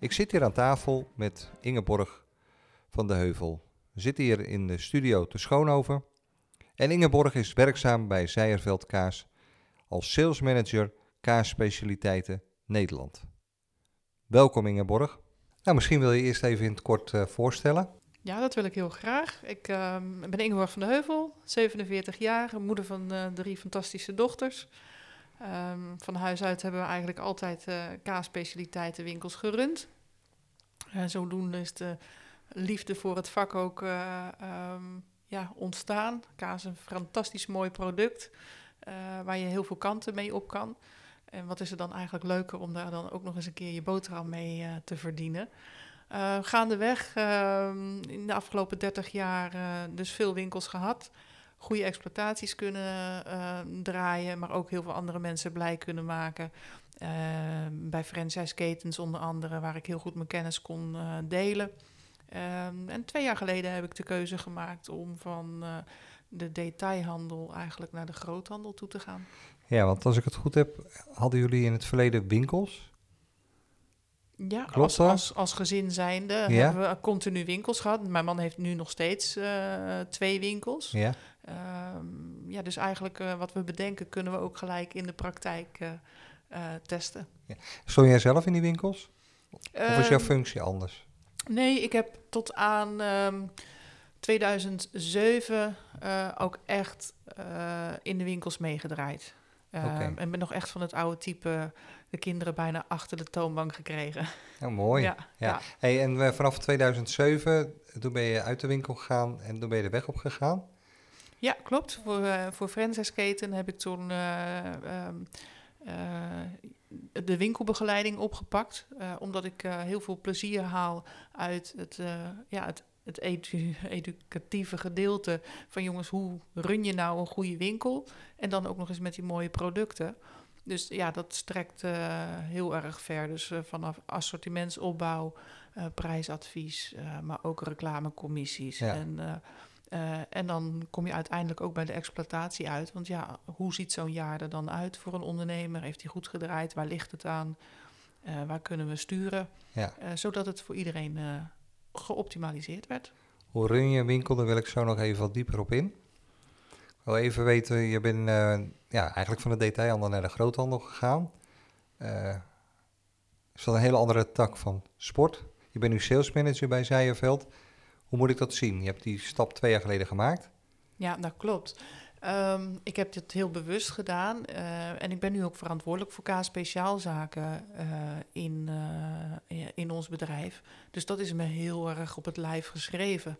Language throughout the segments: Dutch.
Ik zit hier aan tafel met Ingeborg van de Heuvel. We zitten hier in de studio te Schoonhoven. En Ingeborg is werkzaam bij Zijerveld Kaas als sales manager kaasspecialiteiten Nederland. Welkom Ingeborg. Nou, misschien wil je eerst even in het kort uh, voorstellen. Ja, dat wil ik heel graag. Ik uh, ben Ingeborg van de Heuvel, 47 jaar, moeder van uh, drie fantastische dochters. Um, van huis uit hebben we eigenlijk altijd uh, kaasspecialiteitenwinkels gerund. En zodoende is de liefde voor het vak ook um, ja, ontstaan. Kaas is een fantastisch mooi product waar je heel veel kanten mee op kan. En wat is er dan eigenlijk leuker om daar dan ook nog eens een keer je boterham mee te verdienen. Gaandeweg, uh, in de afgelopen 30 jaar, dus veel winkels gehad. Goede exploitaties kunnen draaien, maar ook heel veel andere mensen blij kunnen maken. bij franchise-ketens onder andere, waar ik heel goed mijn kennis kon delen. Ehm, en twee jaar geleden heb ik de keuze gemaakt om van de detailhandel eigenlijk naar de groothandel toe te gaan. Ja, want als ik het goed heb, hadden jullie in het verleden winkels? Ja, als, als, als, gezin zijnde hebben we continu winkels gehad. Mijn man heeft nu nog steeds uh, twee winkels. Ja. Um, ja, dus eigenlijk uh, wat we bedenken kunnen we ook gelijk in de praktijk uh, testen. Ja. Stond jij zelf in die winkels? Of is jouw ehm, functie anders? Nee, ik heb tot aan um, 2007 ook echt in de winkels meegedraaid. Okay. En ben nog echt van het oude type de kinderen bijna achter de toonbank gekregen. Oh, mooi. Ja, ja. Hey, en vanaf 2007, toen ben je uit de winkel gegaan en toen ben je de weg op gegaan? Ja, klopt. Voor, uh, voor franchise heb ik toen uh, um, de winkelbegeleiding opgepakt. omdat ik heel veel plezier haal uit het, ja, het het edu educatieve gedeelte van jongens, hoe run je nou een goede winkel? En dan ook nog eens met die mooie producten. Dus ja, dat strekt uh, heel erg ver. Dus uh, vanaf assortimentsopbouw, uh, prijsadvies, maar ook reclamecommissies. Ja. En, en dan kom je uiteindelijk ook bij de exploitatie uit. Want ja, hoe ziet zo'n jaar er dan uit voor een ondernemer? Heeft hij goed gedraaid? Waar ligt het aan? waar kunnen we sturen? Ja. zodat het voor iedereen geoptimaliseerd werd. Hoe run je winkel? Daar wil ik zo nog even wat dieper op in wil even weten, je bent ja, eigenlijk van de detailhandel naar de groothandel gegaan. Is dat een hele andere tak van sport? Je bent nu salesmanager bij Zijenveld. Hoe moet ik dat zien? Je hebt die stap twee jaar geleden gemaakt. Ja, dat klopt. Um, ik heb dit heel bewust gedaan uh, en ik ben nu ook verantwoordelijk voor K-speciaalzaken uh, in, uh, in ons bedrijf. Dus dat is me heel erg op het lijf geschreven.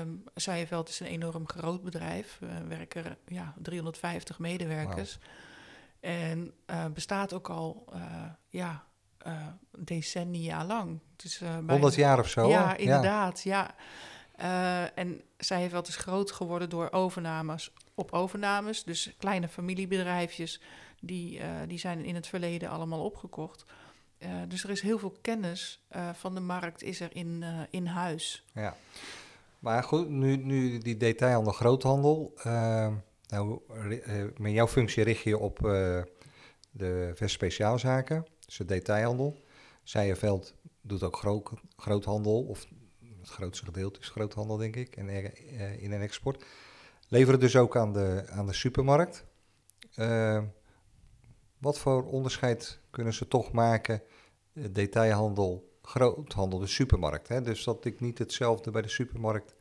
Um, Zijeveld is een enorm groot bedrijf. We werken ja, 350 medewerkers. En bestaat ook al ja, uh, decennia lang. Is, 100 jaar of zo? Ja, inderdaad. Ja. ja. en Zijeveld is groot geworden door overnames op overnames. Dus kleine familiebedrijfjes, die, die zijn in het verleden allemaal opgekocht. dus er is heel veel kennis van de markt is er in, in huis. Ja. Maar goed, nu, nu die detailhandel, groothandel. Uh, nou, eh, met jouw functie richt je op uh, de speciaalzaken, dus de detailhandel. Zijenveld doet ook groot, groothandel, of het grootste gedeelte is groothandel, denk ik, en, uh, in- en export. Leveren dus ook aan de, aan de supermarkt. wat voor onderscheid kunnen ze toch maken, detailhandel groothandel, de supermarkt. Hè? Dus dat ik niet hetzelfde bij de supermarkt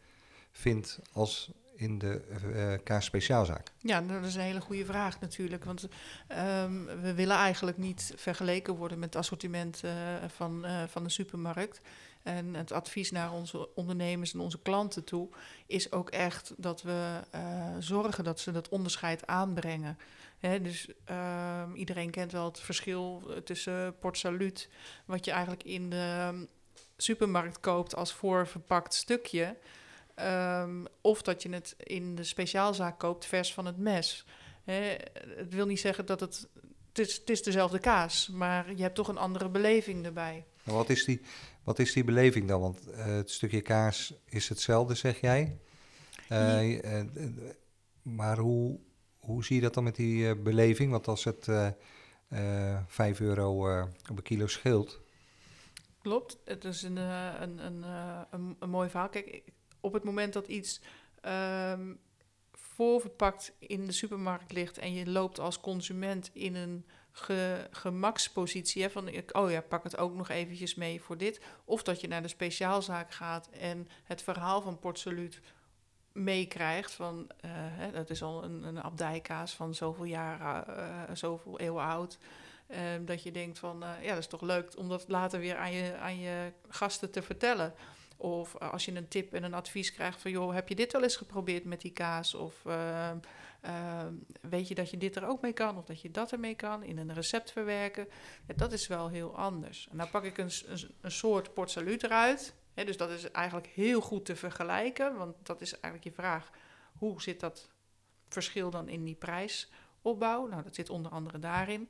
vind als in de uh, kaas speciaalzaak? Ja, nou, dat is een hele goede vraag natuurlijk. Want um, we willen eigenlijk niet vergeleken worden met het assortiment uh, van, uh, van de supermarkt. En het advies naar onze ondernemers en onze klanten toe is ook echt dat we zorgen dat ze dat onderscheid aanbrengen. Dus uh, iedereen kent wel het verschil tussen Port Salut, wat je eigenlijk in de supermarkt koopt als voorverpakt stukje. Um, of dat je het in de speciaalzaak koopt vers van het mes. Het wil niet zeggen dat het het is, het is dezelfde kaas, maar je hebt toch een andere beleving erbij. Wat is die, wat is die beleving dan? Want uh, het stukje kaas is hetzelfde, zeg jij. Uh, uh, maar hoe, hoe zie je dat dan met die beleving? Want als het 5 euro op een kilo scheelt. Klopt, het is een, een, een, een, een mooi verhaal. Kijk, op het moment dat iets ehm, voorverpakt in de supermarkt ligt en je loopt als consument in een ge, gemakspositie hè, van oh ja, pak het ook nog eventjes mee voor dit. Of dat je naar de speciaalzaak gaat en het verhaal van Port Salut meekrijgt van uh, hè, dat is al een, een abdijkaas van zoveel jaren, uh, zoveel eeuwen oud. Uh, dat je denkt van ja, dat is toch leuk om dat later weer aan je, aan je gasten te vertellen. Of uh, als je een tip en een advies krijgt van, joh, heb je dit wel eens geprobeerd met die kaas? Of uh, uh, weet je dat je dit er ook mee kan? Of dat je dat ermee kan in een recept verwerken? Ja, dat is wel heel anders. En dan pak ik een, een, een soort port salut eruit. Dus dat is eigenlijk heel goed te vergelijken. Want dat is eigenlijk je vraag. Hoe zit dat verschil dan in die prijsopbouw? Nou, dat zit onder andere daarin.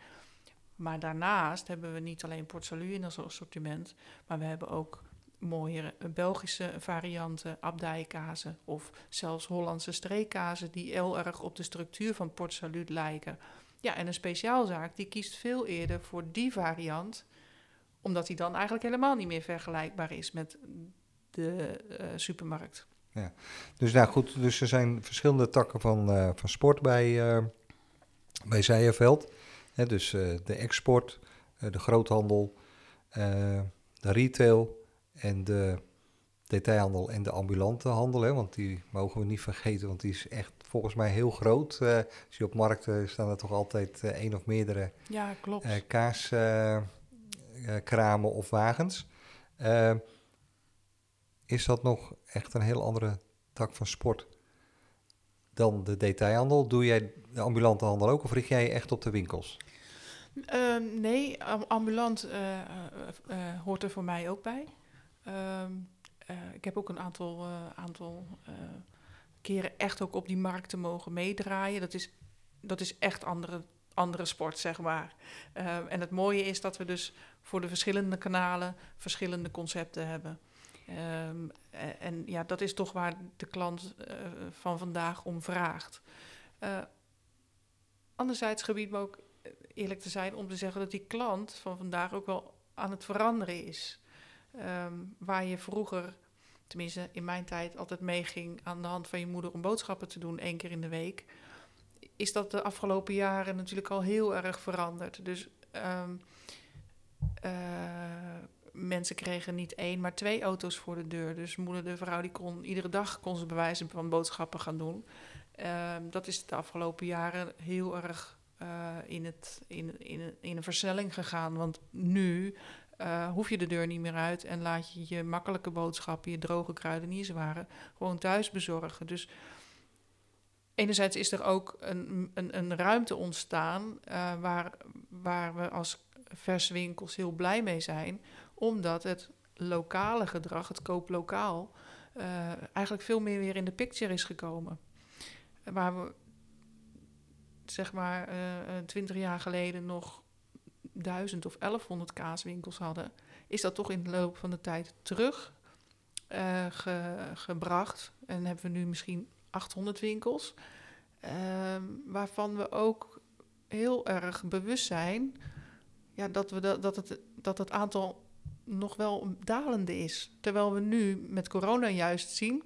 Maar daarnaast hebben we niet alleen port salut in ons assortiment, maar we hebben ook mooie Belgische varianten, abdijkazen of zelfs Hollandse streekkazen die heel erg op de structuur van Port Salut lijken. Ja, en een speciaalzaak die kiest veel eerder voor die variant, omdat die dan eigenlijk helemaal niet meer vergelijkbaar is met de uh, supermarkt. Ja, dus nou goed, dus er zijn verschillende takken van, uh, van sport bij, uh, bij Zijenveld. dus de export, de groothandel, de retail en de detailhandel en de ambulante handel. Hè, want die mogen we niet vergeten, want die is echt volgens mij heel groot. Uh, als je op markten staan er toch altijd uh, één of meerdere ja, klopt. Uh, kaaskramen of wagens. is dat nog echt een heel andere tak van sport dan de detailhandel? Doe jij de ambulante handel ook of richt jij je echt op de winkels? Uh, nee, ambulant hoort er voor mij ook bij. Um, ik heb ook een aantal, aantal keren echt ook op die markten mogen meedraaien. Dat is, dat is echt andere, andere sport, zeg maar. Uh, en het mooie is dat we dus voor de verschillende kanalen verschillende concepten hebben. Um, en ja, dat is toch waar de klant van vandaag om vraagt. Anderzijds gebied me ook eerlijk te zijn om te zeggen dat die klant van vandaag ook wel aan het veranderen is. Um, waar je vroeger, tenminste in mijn tijd, altijd meeging aan de hand van je moeder om boodschappen te doen, één keer in de week, is dat de afgelopen jaren natuurlijk al heel erg veranderd. Dus um, uh, mensen kregen niet één, maar twee auto's voor de deur. Dus moeder, de vrouw, die kon iedere dag kon ze bewijzen van boodschappen gaan doen. Um, dat is de afgelopen jaren heel erg uh, in, het, in, in, in een versnelling gegaan. Want nu uh, hoef je de deur niet meer uit en laat je je makkelijke boodschappen, je droge kruidenierswaren, gewoon thuis bezorgen. Dus enerzijds is er ook een, een, een ruimte ontstaan uh, waar, waar we als verswinkels heel blij mee zijn, omdat het lokale gedrag, het koop lokaal, uh, eigenlijk veel meer weer in de picture is gekomen. Waar we zeg maar twintig jaar geleden nog duizend of 1100 kaaswinkels hadden, is dat toch in de loop van de tijd terug uh, ge, gebracht. En hebben we nu misschien 800 winkels, uh, waarvan we ook heel erg bewust zijn ja, dat, we dat, dat, het, dat het aantal nog wel dalende is. Terwijl we nu met corona juist zien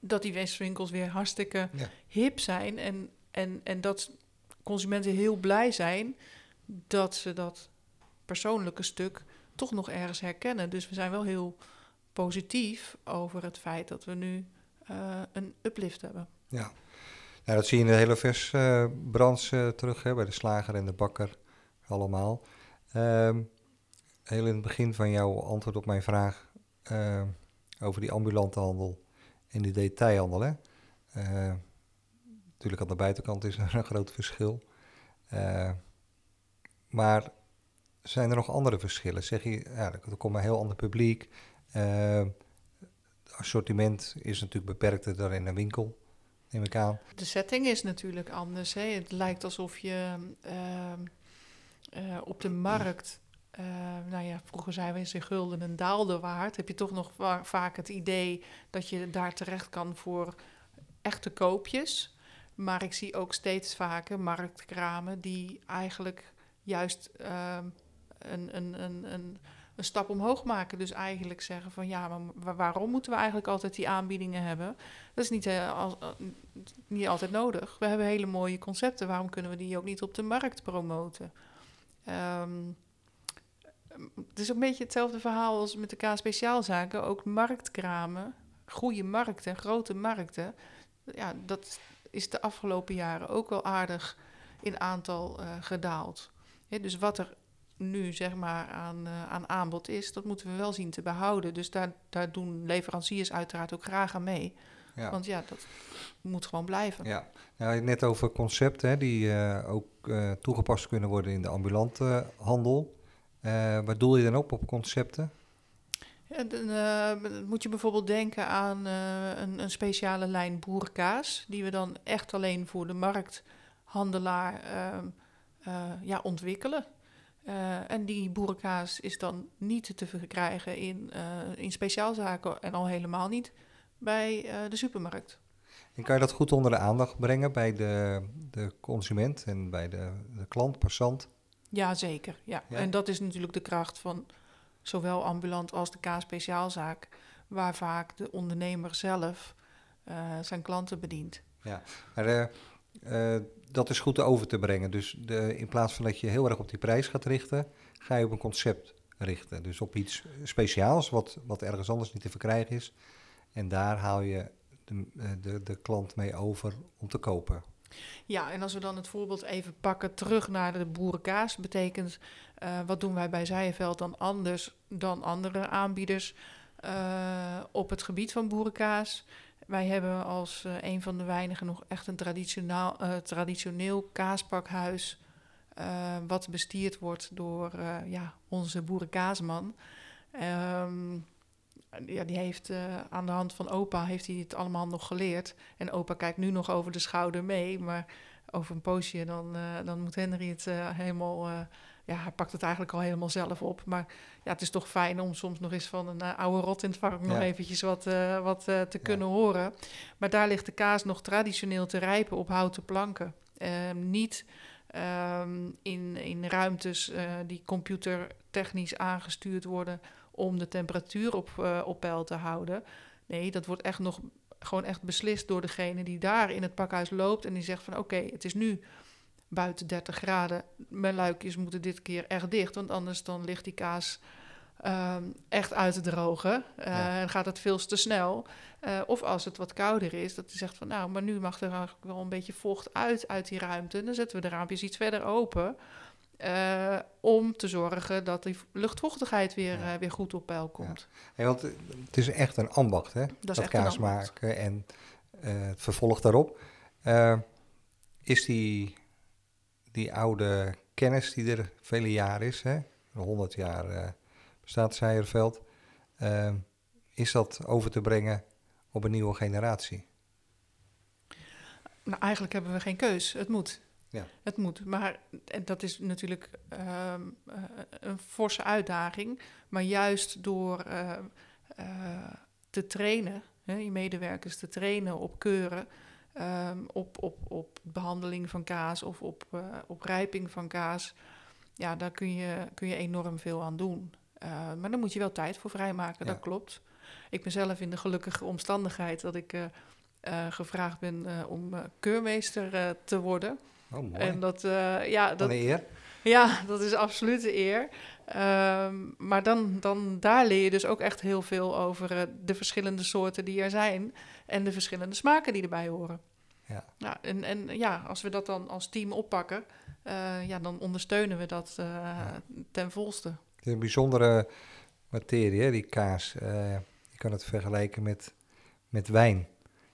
dat die winkels weer hartstikke ja. hip zijn en, en, en dat consumenten heel blij zijn dat ze dat persoonlijke stuk toch nog ergens herkennen. Dus we zijn wel heel positief over het feit dat we nu uh, een uplift hebben. Ja, nou, dat zie je in de hele versbranche uh, terug, hè, bij de slager en de bakker allemaal. Um, heel in het begin van jouw antwoord op mijn vraag eh, over die ambulante handel en die detailhandel. Hè? Eh, natuurlijk aan de buitenkant is er een groot verschil. Maar zijn er nog andere verschillen? Zeg je, ja, er komt een heel ander publiek. Uh, assortiment is natuurlijk beperkter dan in een winkel, neem ik aan. De setting is natuurlijk anders. Hè? Het lijkt alsof je uh, op de markt, nou ja, vroeger zeiden we eens in gulden een daalde waard. Heb je toch nog vaak het idee dat je daar terecht kan voor echte koopjes. Maar ik zie ook steeds vaker marktkramen die eigenlijk juist uh, een, een, een, een, een, stap omhoog maken. Dus eigenlijk zeggen van ja, maar waarom moeten we eigenlijk altijd die aanbiedingen hebben? Dat is niet, uh, uh, niet altijd nodig. We hebben hele mooie concepten. Waarom kunnen we die ook niet op de markt promoten? Um, het is een beetje hetzelfde verhaal als met de K-speciaalzaken. Ook marktkramen, goede markten, grote markten. Ja, dat is de afgelopen jaren ook wel aardig in aantal uh, gedaald. Dus wat er nu zeg maar aan, uh, aan aanbod is, dat moeten we wel zien te behouden. Dus daar, daar doen leveranciers uiteraard ook graag aan mee. Ja. Want ja, dat moet gewoon blijven. Ja, nou, net over concepten hè, die uh, ook uh, toegepast kunnen worden in de ambulante handel. waar doel je dan op, op concepten? Ja, dan moet je bijvoorbeeld denken aan een, een, speciale lijn boerenkaas, die we dan echt alleen voor de markthandelaar ehm, ja, ontwikkelen. Uh, en die boerenkaas is dan niet te verkrijgen in, uh, in speciaalzaken en al helemaal niet bij de supermarkt. En kan je dat goed onder de aandacht brengen bij de, de consument en bij de, de klant, passant? Ja, zeker. Ja. ja. En dat is natuurlijk de kracht van zowel ambulant als de K-speciaalzaak, waar vaak de ondernemer zelf zijn klanten bedient. Ja, maar dat is goed over te brengen. Dus de, in plaats van dat je heel erg op die prijs gaat richten, ga je op een concept richten. Dus op iets speciaals wat, wat ergens anders niet te verkrijgen is. En daar haal je de, de, de klant mee over om te kopen. Ja, en als we dan het voorbeeld even pakken terug naar de boerenkaas, betekent uh, wat doen wij bij Zijenveld dan anders dan andere aanbieders uh, op het gebied van boerenkaas? Wij hebben als uh, een van de weinigen nog echt een traditioneel, uh, traditioneel kaaspakhuis. Uh, wat bestierd wordt door ja, onze boerenkaasman. Um, ja, die heeft aan de hand van opa heeft hij het allemaal nog geleerd. En opa kijkt nu nog over de schouder mee. Maar over een poosje dan, dan moet Henry het helemaal ja, hij pakt het eigenlijk al helemaal zelf op. Maar ja, het is toch fijn om soms nog eens van een uh, oude rot in het vark nog eventjes wat, uh, wat uh, te kunnen horen. Maar daar ligt de kaas nog traditioneel te rijpen op houten planken. Ehm, niet um, in, in ruimtes die computertechnisch aangestuurd worden om de temperatuur op, op peil te houden. Nee, dat wordt echt nog gewoon echt beslist door degene die daar in het pakhuis loopt en die zegt van oké, het is nu buiten 30 graden. Mijn luikjes moeten dit keer echt dicht, want anders dan ligt die kaas um, echt uit te drogen. Uh, ja. En gaat het veel te snel. Uh, of als het wat kouder is, dat hij zegt van nou, maar nu mag er eigenlijk wel een beetje vocht uit uit die ruimte. Dan zetten we de raampjes iets verder open. Uh, om te zorgen dat die luchtvochtigheid weer, ja. weer goed op peil komt. Ja. Hey, want het is echt een ambacht, hè? Dat, dat kaas maken en het vervolg daarop. is die die oude kennis die er vele jaren is, hè, 100 jaar bestaat Zijerveld, is dat over te brengen op een nieuwe generatie? Nou, eigenlijk hebben we geen keus. Het moet. Ja. Het moet. Maar en dat is natuurlijk uh, een forse uitdaging. Maar juist door uh, te trainen, hè, je medewerkers te trainen op keuren, um, op, op, op behandeling van kaas of op, op rijping van kaas. Ja, daar kun je, kun je enorm veel aan doen. Maar dan moet je wel tijd voor vrijmaken, ja. dat klopt. Ik ben zelf in de gelukkige omstandigheid dat ik gevraagd ben om keurmeester te worden. Oh, mooi. En dat, ja, dat, een eer. Ja, dat is absoluut een eer. Um, maar dan, dan, daar leer je dus ook echt heel veel over uh, de verschillende soorten die er zijn en de verschillende smaken die erbij horen. Ja. ja en, en ja, als we dat dan als team oppakken, uh, ja, dan ondersteunen we dat uh, ja. ten volste. Het is een bijzondere materie, hè, die kaas. Eh, je kan het vergelijken met, met wijn.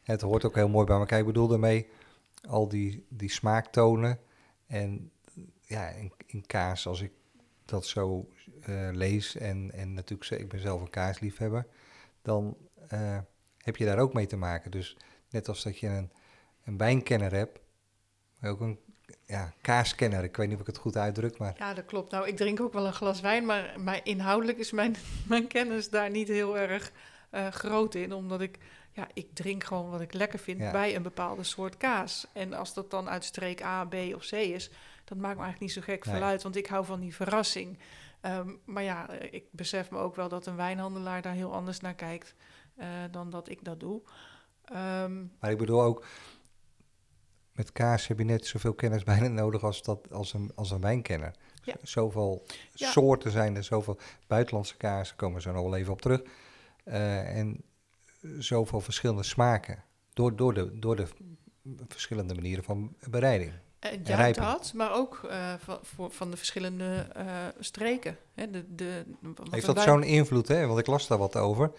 Het hoort ook heel mooi bij elkaar. Ik bedoel daarmee al die, die smaaktonen. En ja, in, kaas, als ik dat zo eh, lees en, en natuurlijk, ik ben zelf een kaasliefhebber, dan eh, heb je daar ook mee te maken. Dus net als dat je een, een wijnkenner hebt, ook een ja, kaaskenner. Ik weet niet of ik het goed uitdruk, maar... Ja, dat klopt. Nou, ik drink ook wel een glas wijn, maar, maar inhoudelijk is mijn, mijn kennis daar niet heel erg uh, groot in. Omdat ik, ja, ik drink gewoon wat ik lekker vind bij een bepaalde soort kaas. En als dat dan uit streek A, B of C is, dat maakt me eigenlijk niet zo gek nee. veel uit. Want ik hou van die verrassing. Um, maar ja, ik besef me ook wel dat een wijnhandelaar daar heel anders naar kijkt uh, dan dat ik dat doe. Um, maar ik bedoel ook, met kaas heb je net zoveel kennis bijna nodig als, dat, als, een, als een wijnkenner. Ja. Zoveel ja. soorten zijn er, zoveel buitenlandse kaas, komen we zo nog wel even op terug. Uh, en zoveel verschillende smaken. Door, door, de, door de verschillende manieren van bereiding. Uh, ja, dat, maar ook uh, van, voor, van de verschillende streken. Hè, de, de, Heeft dat zo'n invloed, hè? Want ik las daar wat over.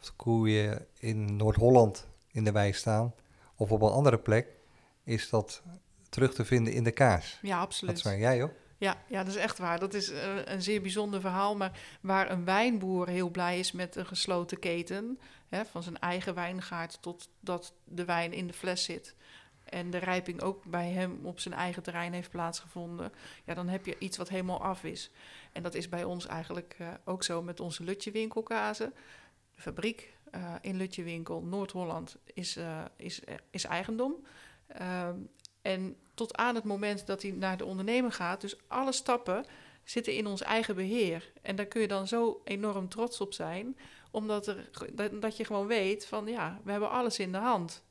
of koeien in Noord-Holland in de wei staan of op een andere plek, is dat terug te vinden in de kaas. Ja, absoluut. Dat zijn jij ook? Ja, ja, dat is echt waar. Dat is een, een zeer bijzonder verhaal. Maar waar een wijnboer heel blij is met een gesloten keten, hè, van zijn eigen wijngaard totdat de wijn in de fles zit. En de rijping ook bij hem op zijn eigen terrein heeft plaatsgevonden. Ja, dan heb je iets wat helemaal af is. En dat is bij ons eigenlijk uh, ook zo met onze Lutje winkelkazen. De fabriek uh, in Lutjewinkel, Noord-Holland, is, is, is eigendom. Uh, en tot aan het moment dat hij naar de ondernemer gaat, dus alle stappen zitten in ons eigen beheer. En daar kun je dan zo enorm trots op zijn, omdat er, dat, je gewoon weet van ja, we hebben alles in de hand.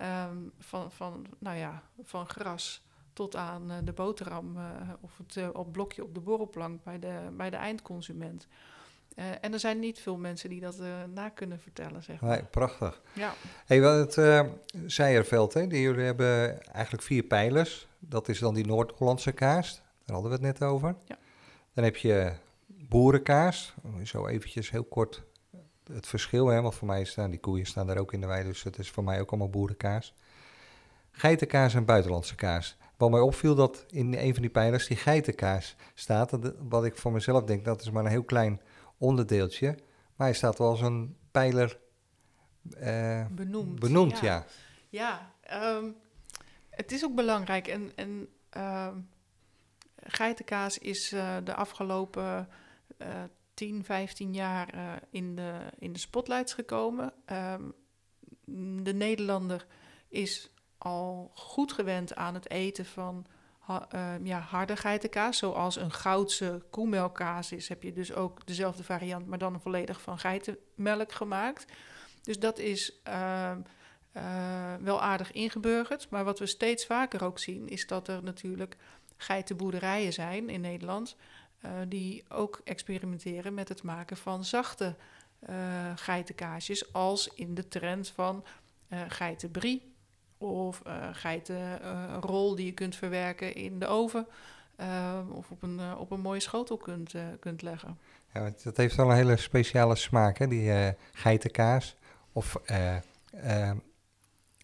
Um, van, van, nou ja, van gras tot aan de boterham of het op blokje op de borrelplank bij de, bij de eindconsument. Uh, en er zijn niet veel mensen die dat uh, na kunnen vertellen, zeg maar. Nee, prachtig. Ja. Hey, wel het Zijerveld, hè, die jullie hebben eigenlijk vier pijlers. Dat is dan die Noord-Hollandse kaas, daar hadden we het net over. Ja. Dan heb je boerenkaas, zo eventjes heel kort het verschil, hè, want voor mij staan die koeien staan daar ook in de wei, dus het is voor mij ook allemaal boerenkaas. Geitenkaas en buitenlandse kaas. Wat mij opviel dat in een van die pijlers die geitenkaas staat, wat ik voor mezelf denk, dat is maar een heel klein onderdeeltje. Maar hij staat wel als een pijler uh, benoemd. benoemd ja. Ja, ja um, het is ook belangrijk. En, en uh, geitenkaas is uh, de afgelopen 10, 15 jaar in, de, in de spotlights gekomen. Um, de Nederlander is al goed gewend aan het eten van ha, uh, ja, harde geitenkaas. Zoals een goudse koemelkkaas is, heb je dus ook dezelfde variant, maar dan volledig van geitenmelk gemaakt. Dus dat is uh, uh, wel aardig ingeburgerd. Maar wat we steeds vaker ook zien, is dat er natuurlijk geitenboerderijen zijn in Nederland. Uh, die ook experimenteren met het maken van zachte geitenkaasjes. Als in de trend van geitenbrie of uh, geitenrol uh, die je kunt verwerken in de oven. Uh, of op een, op een mooie schotel kunt, kunt leggen. Ja, dat heeft wel een hele speciale smaak, hè? die geitenkaas. Of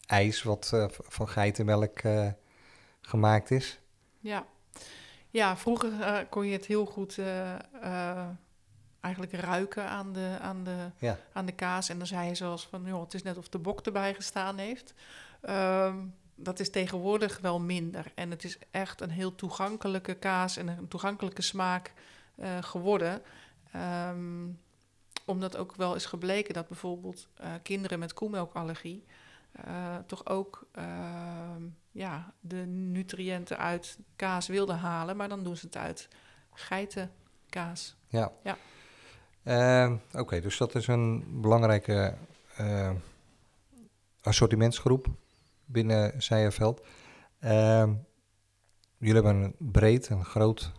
ijs wat van geitenmelk gemaakt is. Ja, ja vroeger kon je het heel goed eigenlijk ruiken aan de, aan, de, ja. aan de kaas. En dan zei je zoals van, joh, het is net of de bok erbij gestaan heeft. Um, dat is tegenwoordig wel minder. En het is echt een heel toegankelijke kaas en een toegankelijke smaak uh, geworden. Um, omdat ook wel is gebleken dat bijvoorbeeld uh, kinderen met koemelkallergie uh, toch ook ehm, ja, de nutriënten uit kaas wilden halen, maar dan doen ze het uit geitenkaas. Ja. ja. Oké, okay, dus dat is een belangrijke assortimentsgroep binnen Zijerveld. Uh, jullie hebben een breed, een groot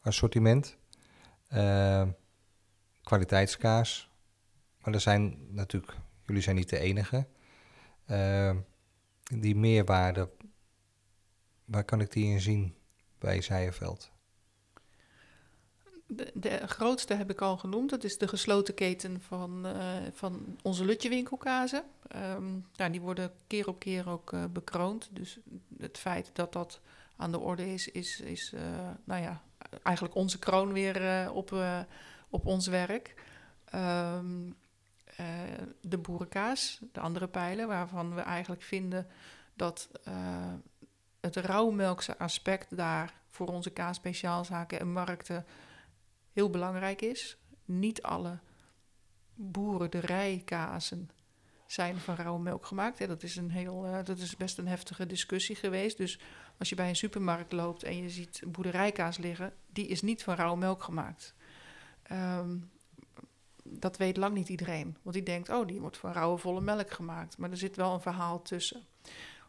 assortiment. Uh, kwaliteitskaas. Maar er zijn natuurlijk, jullie zijn niet de enige. Uh, die meerwaarde, waar kan ik die in zien bij Zijerveld? De, de grootste heb ik al genoemd. Dat is de gesloten keten van, uh, van onze Lutjewinkelkazen. Um, nou, die worden keer op keer ook uh, bekroond. Dus het feit dat dat aan de orde is, is, is uh, nou ja, eigenlijk onze kroon weer op, op ons werk. Um, de boerenkaas, de andere pijlen, waarvan we eigenlijk vinden dat het rauwmelkse aspect daar voor onze kaasspeciaalzaken en markten heel belangrijk is. Niet alle boerenderijkazen zijn van rauwe melk gemaakt. dat, is een heel, uh, dat is best een heftige discussie geweest. Dus als je bij een supermarkt loopt en je ziet boerderijkaas liggen, die is niet van rauwe melk gemaakt. Um, dat weet lang niet iedereen. Want die denkt, oh, die wordt van rauwe volle melk gemaakt. Maar er zit wel een verhaal tussen.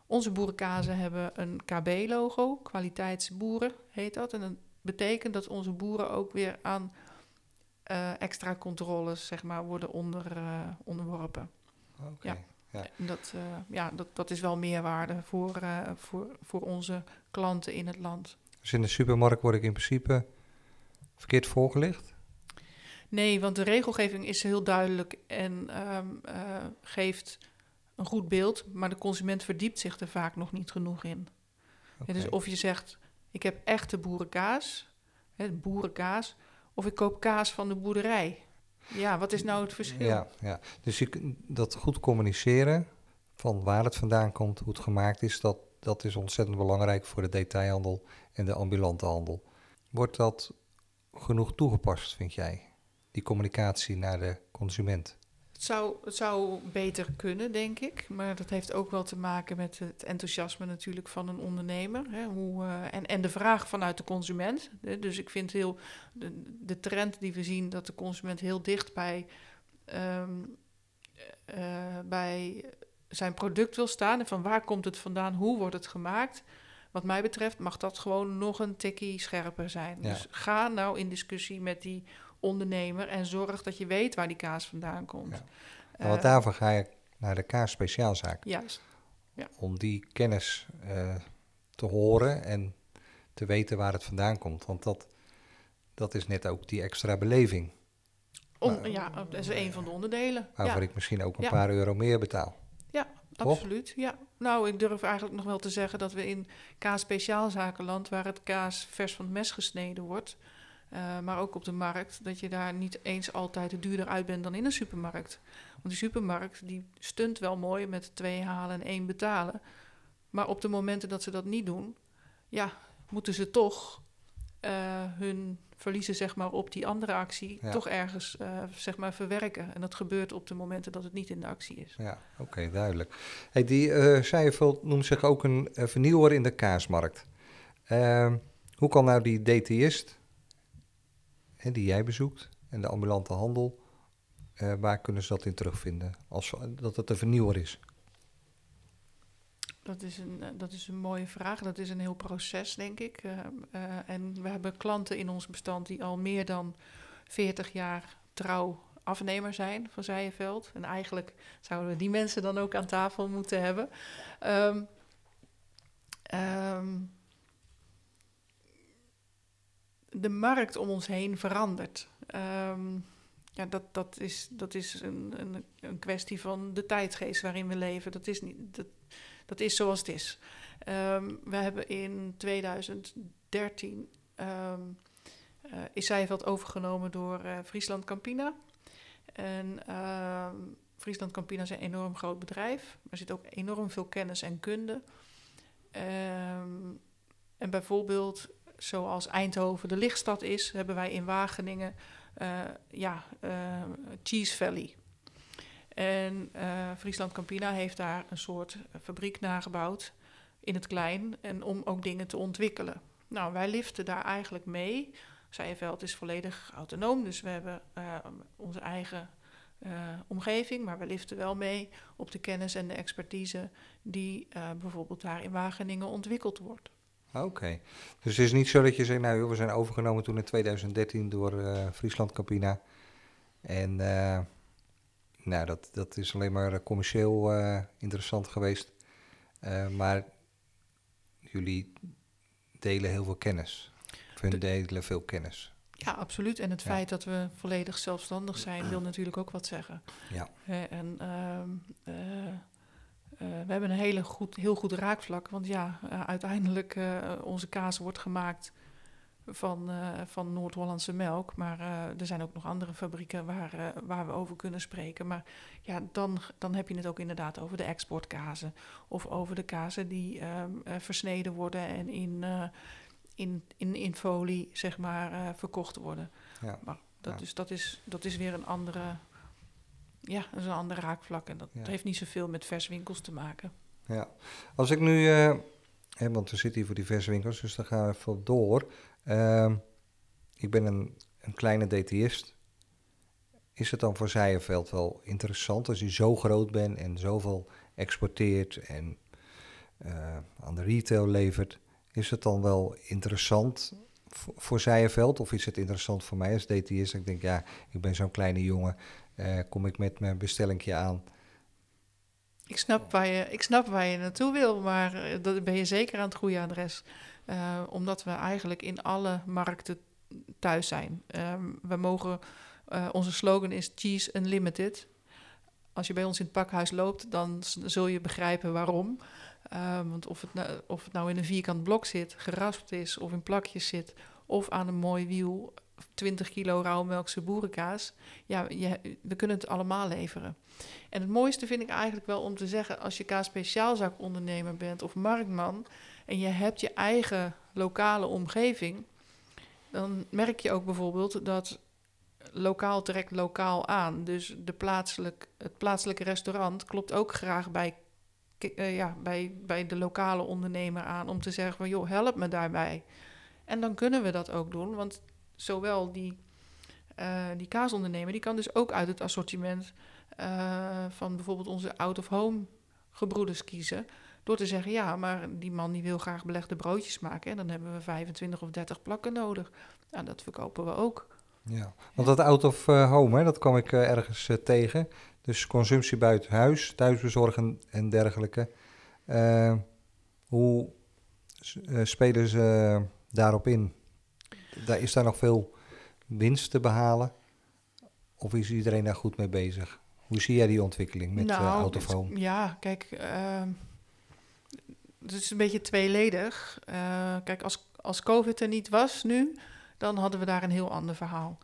Onze boerenkazen hebben een KB-logo, kwaliteitsboeren heet dat. En dat betekent dat onze boeren ook weer aan uh, extra controles zeg maar, worden onder, uh, onderworpen. Okay, ja. ja. Dat, uh, ja dat, dat is wel meerwaarde voor, voor, voor onze klanten in het land. Dus in de supermarkt word ik in principe verkeerd voorgelicht? Nee, want de regelgeving is heel duidelijk en um, geeft een goed beeld, maar de consument verdiept zich er vaak nog niet genoeg in. Okay. dus of je zegt, ik heb echte boerenkaas, hè, boerenkaas, of ik koop kaas van de boerderij. Ja, wat is nou het verschil? Ja, ja. dus dat goed communiceren van waar het vandaan komt, hoe het gemaakt is, dat, dat is ontzettend belangrijk voor de detailhandel en de ambulante handel. Wordt dat genoeg toegepast, vind jij? Die communicatie naar de consument? Het zou, het zou beter kunnen, denk ik. Maar dat heeft ook wel te maken met het enthousiasme natuurlijk van een ondernemer. Hè, hoe, uh, en, en de vraag vanuit de consument. Dus ik vind heel de, de, trend die we zien dat de consument heel dicht bij, um, uh, bij zijn product wil staan. En van waar komt het vandaan, hoe wordt het gemaakt. Wat mij betreft mag dat gewoon nog een tikkie scherper zijn. Ja. Dus ga nou in discussie met die ondernemer en zorg dat je weet waar die kaas vandaan komt. Ja. want daarvoor ga je naar de kaas speciaalzaak. Juist. Ja. Om die kennis uh, te horen en te weten waar het vandaan komt. Want dat, dat is net ook die extra beleving. Om, maar, ja, dat is een van de onderdelen. Waarvoor ja. ik misschien ook een paar euro meer betaal. Ja, absoluut. Ja. Nou, ik durf eigenlijk nog wel te zeggen dat we in kaas speciaalzakenland, waar het kaas vers van het mes gesneden wordt, uh, maar ook op de markt, dat je daar niet eens altijd duurder uit bent dan in een supermarkt. Want die supermarkt die stunt wel mooi met twee halen en één betalen. Maar op de momenten dat ze dat niet doen, ja, moeten ze toch uh, hun verliezen zeg maar, op die andere actie ja. toch ergens uh, zeg maar, verwerken. En dat gebeurt op de momenten dat het niet in de actie is. Ja, oké, okay, duidelijk. Hey, die uh, Zijveld noemt zich ook een vernieuwer in de kaasmarkt. Uh, hoe kan nou die DTist die jij bezoekt en de ambulante handel, uh, waar kunnen ze dat in terugvinden? Als dat het een vernieuwer is. Dat is, een, dat is een mooie vraag. Dat is een heel proces, denk ik. Uh, en we hebben klanten in ons bestand die al meer dan 40 jaar trouw afnemer zijn van Zijenveld. En eigenlijk zouden we die mensen dan ook aan tafel moeten hebben. Um, de markt om ons heen verandert. Um, ja, dat, dat is, dat is een, een, een, kwestie van de tijdgeest waarin we leven. Dat is, niet, dat, dat is zoals het is. Um, we hebben in 2013 um, uh, is Zijveld overgenomen door uh, Friesland Campina. En uh, Friesland Campina is een enorm groot bedrijf. Er zit ook enorm veel kennis en kunde. En bijvoorbeeld zoals Eindhoven de lichtstad is, hebben wij in Wageningen uh, ja, uh, Cheese Valley. En uh, Friesland Campina heeft daar een soort fabriek nagebouwd in het klein en om ook dingen te ontwikkelen. Nou, wij liften daar eigenlijk mee. Zijveld is volledig autonoom, dus we hebben onze eigen omgeving, maar we liften wel mee op de kennis en de expertise die bijvoorbeeld daar in Wageningen ontwikkeld wordt. Oké. Okay. Dus het is niet zo dat je zegt, nou joh, we zijn overgenomen toen in 2013 door uh, Friesland Campina. En uh, nou, dat, dat is alleen maar commercieel uh, interessant geweest. maar jullie delen heel veel kennis. Of hun delen veel kennis. Ja, absoluut. En het Ja. feit dat we volledig zelfstandig zijn, wil natuurlijk ook wat zeggen. Ja. En ehm, eh, eh, we hebben een hele goed, heel goed raakvlak. Want ja, eh, uiteindelijk uh, onze kaas wordt gemaakt van, van Noord-Hollandse melk. Maar er zijn ook nog andere fabrieken waar, waar we over kunnen spreken. Maar ja, dan, dan heb je het ook inderdaad over de exportkazen. Of over de kazen die versneden worden en in, in, in, in folie, zeg maar, verkocht worden. Ja. Maar dat, Ja. is, dat, is, dat is weer een andere... Ja, dat is een andere raakvlak. En dat Ja. heeft niet zoveel met verswinkels te maken. Ja. Als ik nu, eh, hè, want we zitten hier voor die verswinkels, dus daar gaan we even door. Ehm, ik ben een, een kleine DTist. Is het dan voor Zijenveld wel interessant als je zo groot bent en zoveel exporteert en eh, aan de retail levert? Is het dan wel interessant voor, voor Zijenveld of is het interessant voor mij als DTist? Ik denk, ja, ik ben zo'n kleine jongen, eh, kom ik met mijn bestellingje aan. Ik snap, waar je, ik snap waar je naartoe wil, maar eh, dat ben je zeker aan het goede adres. Uh, omdat we eigenlijk in alle markten thuis zijn. Um, we mogen, onze slogan is Cheese Unlimited. Als je bij ons in het pakhuis loopt, dan zul je begrijpen waarom. Uh, want of het, nou, of het nou in een vierkant blok zit, geraspt is of in plakjes zit, of aan een mooi wiel, 20 kilo rauwmelkse boerenkaas. Ja, je, we kunnen het allemaal leveren. En het mooiste vind ik eigenlijk wel om te zeggen, als je kaas speciaalzakondernemer bent of marktman en je hebt je eigen lokale omgeving, dan merk je ook bijvoorbeeld dat lokaal trekt lokaal aan. Dus de plaatselijk, het plaatselijke restaurant klopt ook graag bij, uh, ja, bij, bij de lokale ondernemer aan om te zeggen van joh, help me daarbij. En dan kunnen we dat ook doen, want zowel die, uh, die kaasondernemer, die kan dus ook uit het assortiment uh, van bijvoorbeeld onze out-of-home gebroeders kiezen. Door te zeggen, ja, maar die man die wil graag belegde broodjes maken. En dan hebben we 25 of 30 plakken nodig. Nou, dat verkopen we ook. Ja, want dat out-of-home, dat kwam ik uh, ergens tegen. Dus consumptie buiten huis, thuisbezorgen en dergelijke. Uh, hoe spelen ze daarop in? Daar, is daar nog veel winst te behalen? Of is iedereen daar goed mee bezig? Hoe zie jij die ontwikkeling met nou, uh, out-of-home? Ja, kijk, uh, het is een beetje tweeledig. Uh, kijk, als, als COVID er niet was nu, dan hadden we daar een heel ander verhaal.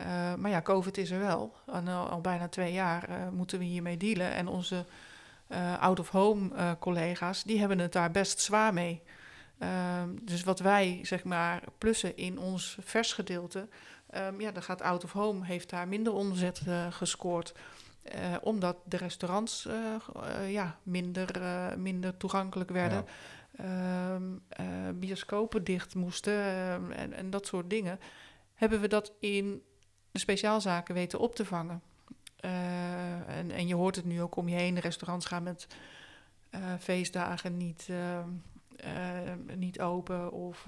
Uh, maar ja, COVID is er wel. En al, al bijna twee jaar moeten we hiermee dealen. En onze out-of-home collega's, die hebben het daar best zwaar mee. Dus wat wij, zeg maar, plussen in ons versgedeelte... Um, ja, dan gaat out-of-home, heeft daar minder omzet gescoord... Uh, omdat de restaurants uh, uh, ja, minder, minder toegankelijk werden. Ja. Um, bioscopen dicht moesten en, en dat soort dingen. Hebben we dat in de speciaalzaken weten op te vangen. en, en je hoort het nu ook om je heen. De restaurants gaan met feestdagen niet, niet open. Of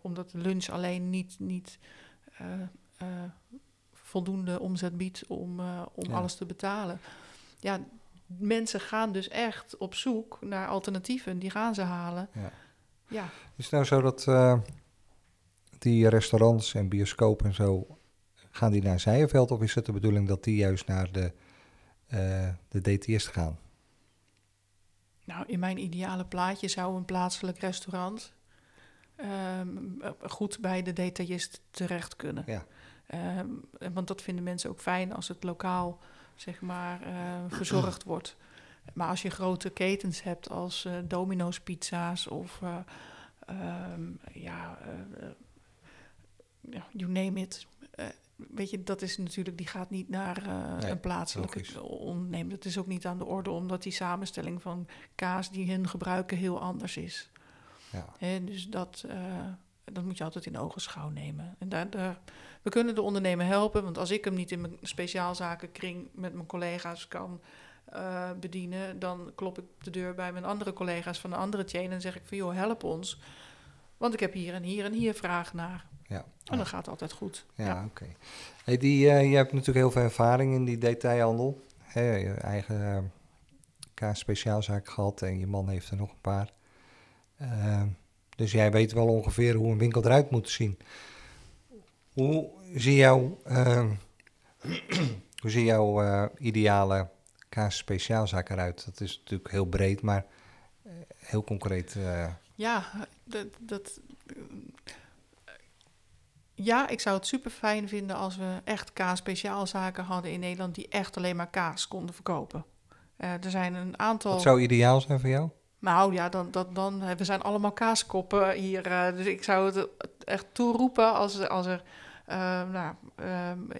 omdat de lunch alleen niet... niet voldoende omzet biedt om, om ja. alles te betalen. Ja, mensen gaan dus echt op zoek naar alternatieven. Die gaan ze halen. Ja. ja. Is het nou zo dat uh, die restaurants en bioscopen en zo... gaan die naar Zijenveld of is het de bedoeling dat die juist naar de, uh, de DTS gaan? Nou, in mijn ideale plaatje zou een plaatselijk restaurant... Um, goed bij de detailist terecht kunnen. Ja. Um, want dat vinden mensen ook fijn als het lokaal zeg maar, uh, verzorgd wordt. Maar als je grote ketens hebt als uh, Domino's Pizza's of uh, um, ja, ja, you name it. Weet je, dat is natuurlijk, die gaat niet naar nee, een plaatselijke ondernemer. Dat is ook niet aan de orde, omdat die samenstelling van kaas die hun gebruiken heel anders is. Ja. He, dus dat, dat moet je altijd in ogenschouw nemen. En daar, daar, we kunnen de ondernemer helpen, want als ik hem niet in mijn speciaalzakenkring met mijn collega's kan uh, bedienen, dan klop ik de deur bij mijn andere collega's van een andere chain en zeg ik van joh, help ons. Want ik heb hier en hier en hier vraag naar. Ja. En dat gaat altijd goed. Ja, Ja. oké. Okay. Hey, die, uh, je hebt natuurlijk heel veel ervaring in die detailhandel. Hey, je eigen uh, kaas speciaalzaak gehad en je man heeft er nog een paar. Uh, dus jij weet wel ongeveer hoe een winkel eruit moet zien. Hoe zie jouw, hoe zie jouw ideale kaas speciaalzaak eruit? Dat is natuurlijk heel breed, maar heel concreet. Ja, dat, dat, ja, ik zou het super fijn vinden als we echt kaas speciaalzaken hadden in Nederland die echt alleen maar kaas konden verkopen. er zijn een aantal. Wat zou ideaal zijn voor jou? Nou ja, dan, dan, dan, we zijn allemaal kaaskoppen hier. dus ik zou het echt toeroepen als, als er uh, nou,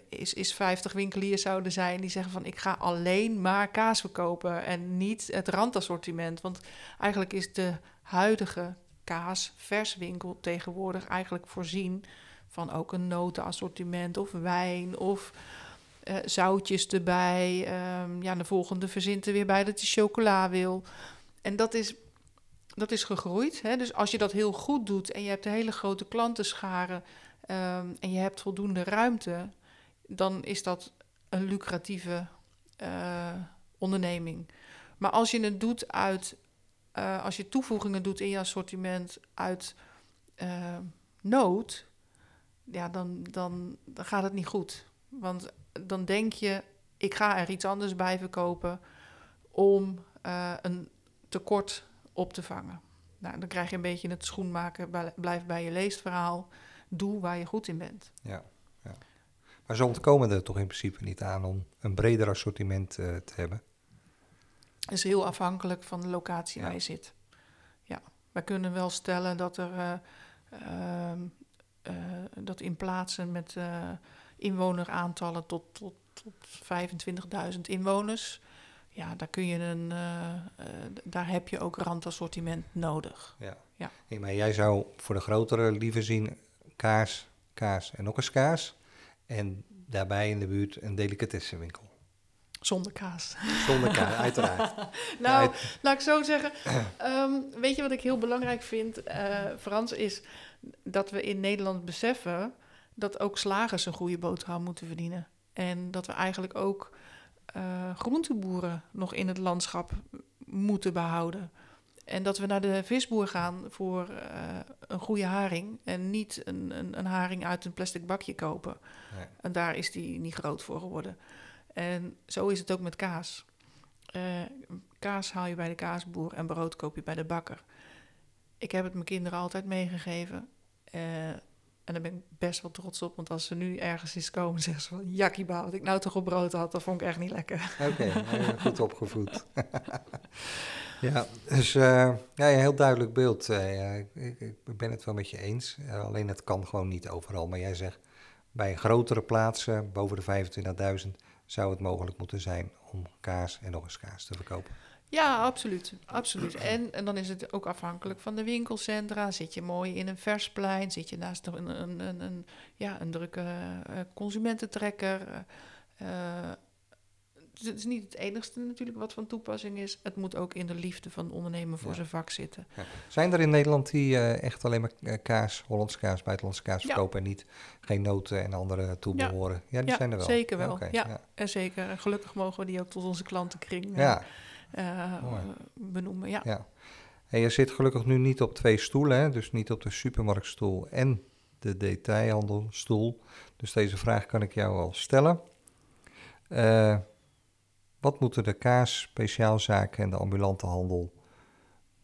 is, is 50 winkeliers zouden zijn die zeggen van ik ga alleen maar kaas verkopen en niet het randassortiment. Want eigenlijk is de huidige kaas verswinkel tegenwoordig eigenlijk voorzien van ook een notenassortiment of wijn of uh, zoutjes erbij. Um, ja, de volgende verzint er weer bij dat hij chocola wil. En dat is, dat is gegroeid. Hè? Dus als je dat heel goed doet en je hebt een hele grote klantenscharen um, en je hebt voldoende ruimte, dan is dat een lucratieve uh, onderneming. Maar als je het doet uit, uh, als je toevoegingen doet in je assortiment uit nood, ja, dan, dan, dan gaat het niet goed. Want dan denk je, ik ga er iets anders bij verkopen om een tekort op te vangen. Nou, dan krijg je een beetje het schoenmaken, blijf bij je leestverhaal doe waar je goed in bent. Ja, ja. maar ze ontkomen er toch in principe niet aan om een breder assortiment uh, te hebben? Het is heel afhankelijk van de locatie ja. waar je zit. Ja, wij kunnen wel stellen dat er uh, uh, dat in plaatsen met inwoneraantallen tot, tot, tot 25.000 inwoners. Ja, daar kun je een, daar heb je ook randassortiment nodig. Ja. ja. Hey, maar jij zou voor de grotere liever zien kaas, kaas en nog eens kaas. En daarbij in de buurt een delicatessenwinkel. Zonder kaas. Zonder kaas, uiteraard. nou, laat ik zo zeggen. Um, weet je wat ik heel belangrijk vind, Frans, is dat we in Nederland beseffen dat ook slagers een goede boterham moeten verdienen. En dat we eigenlijk ook uh, groenteboeren nog in het landschap moeten behouden. En dat we naar de visboer gaan voor uh, een goede haring en niet een, een, een, haring uit een plastic bakje kopen. Nee. En daar is die niet groot voor geworden. En zo is het ook met kaas. Uh, kaas haal je bij de kaasboer en brood koop je bij de bakker. Ik heb het mijn kinderen altijd meegegeven. Uh, en daar ben ik best wel trots op, want als ze nu ergens eens komen, zeggen ze van... Jakkieba, wat ik nou toch op brood had, dat vond ik echt niet lekker. Oké, okay, goed opgevoed. Ja, dus uh, ja, een heel duidelijk beeld. Uh, ik, ik, ben het wel met je eens. Uh, alleen het kan gewoon niet overal. Maar jij zegt, bij grotere plaatsen, boven de 25.000, zou het mogelijk moeten zijn om kaas en nog eens kaas te verkopen. Ja, absoluut. absoluut. En, en dan is het ook afhankelijk van de winkelcentra. Zit je mooi in een versplein? Zit je naast een, een, een, een ja, een drukke consumententrekker? het is niet het enigste natuurlijk wat van toepassing is. Het moet ook in de liefde van ondernemen voor zijn vak zitten. Ja. Zijn er in Nederland die uh, echt alleen maar eh, kaas, Hollandse kaas, buitenlandse kaas verkopen en niet geen noten en andere toebehoren? Ja, die zijn er wel. Zeker wel. Okay, ja, en zeker. En gelukkig mogen we die ook tot onze klantenkring ja. Uh, benoemen. Ja. ja. En je zit gelukkig nu niet op twee stoelen, hè? dus niet op de supermarktstoel en de detailhandelstoel. Dus deze vraag kan ik jou al stellen. Uh, wat moeten de kaas, speciaalzaken en de ambulante handel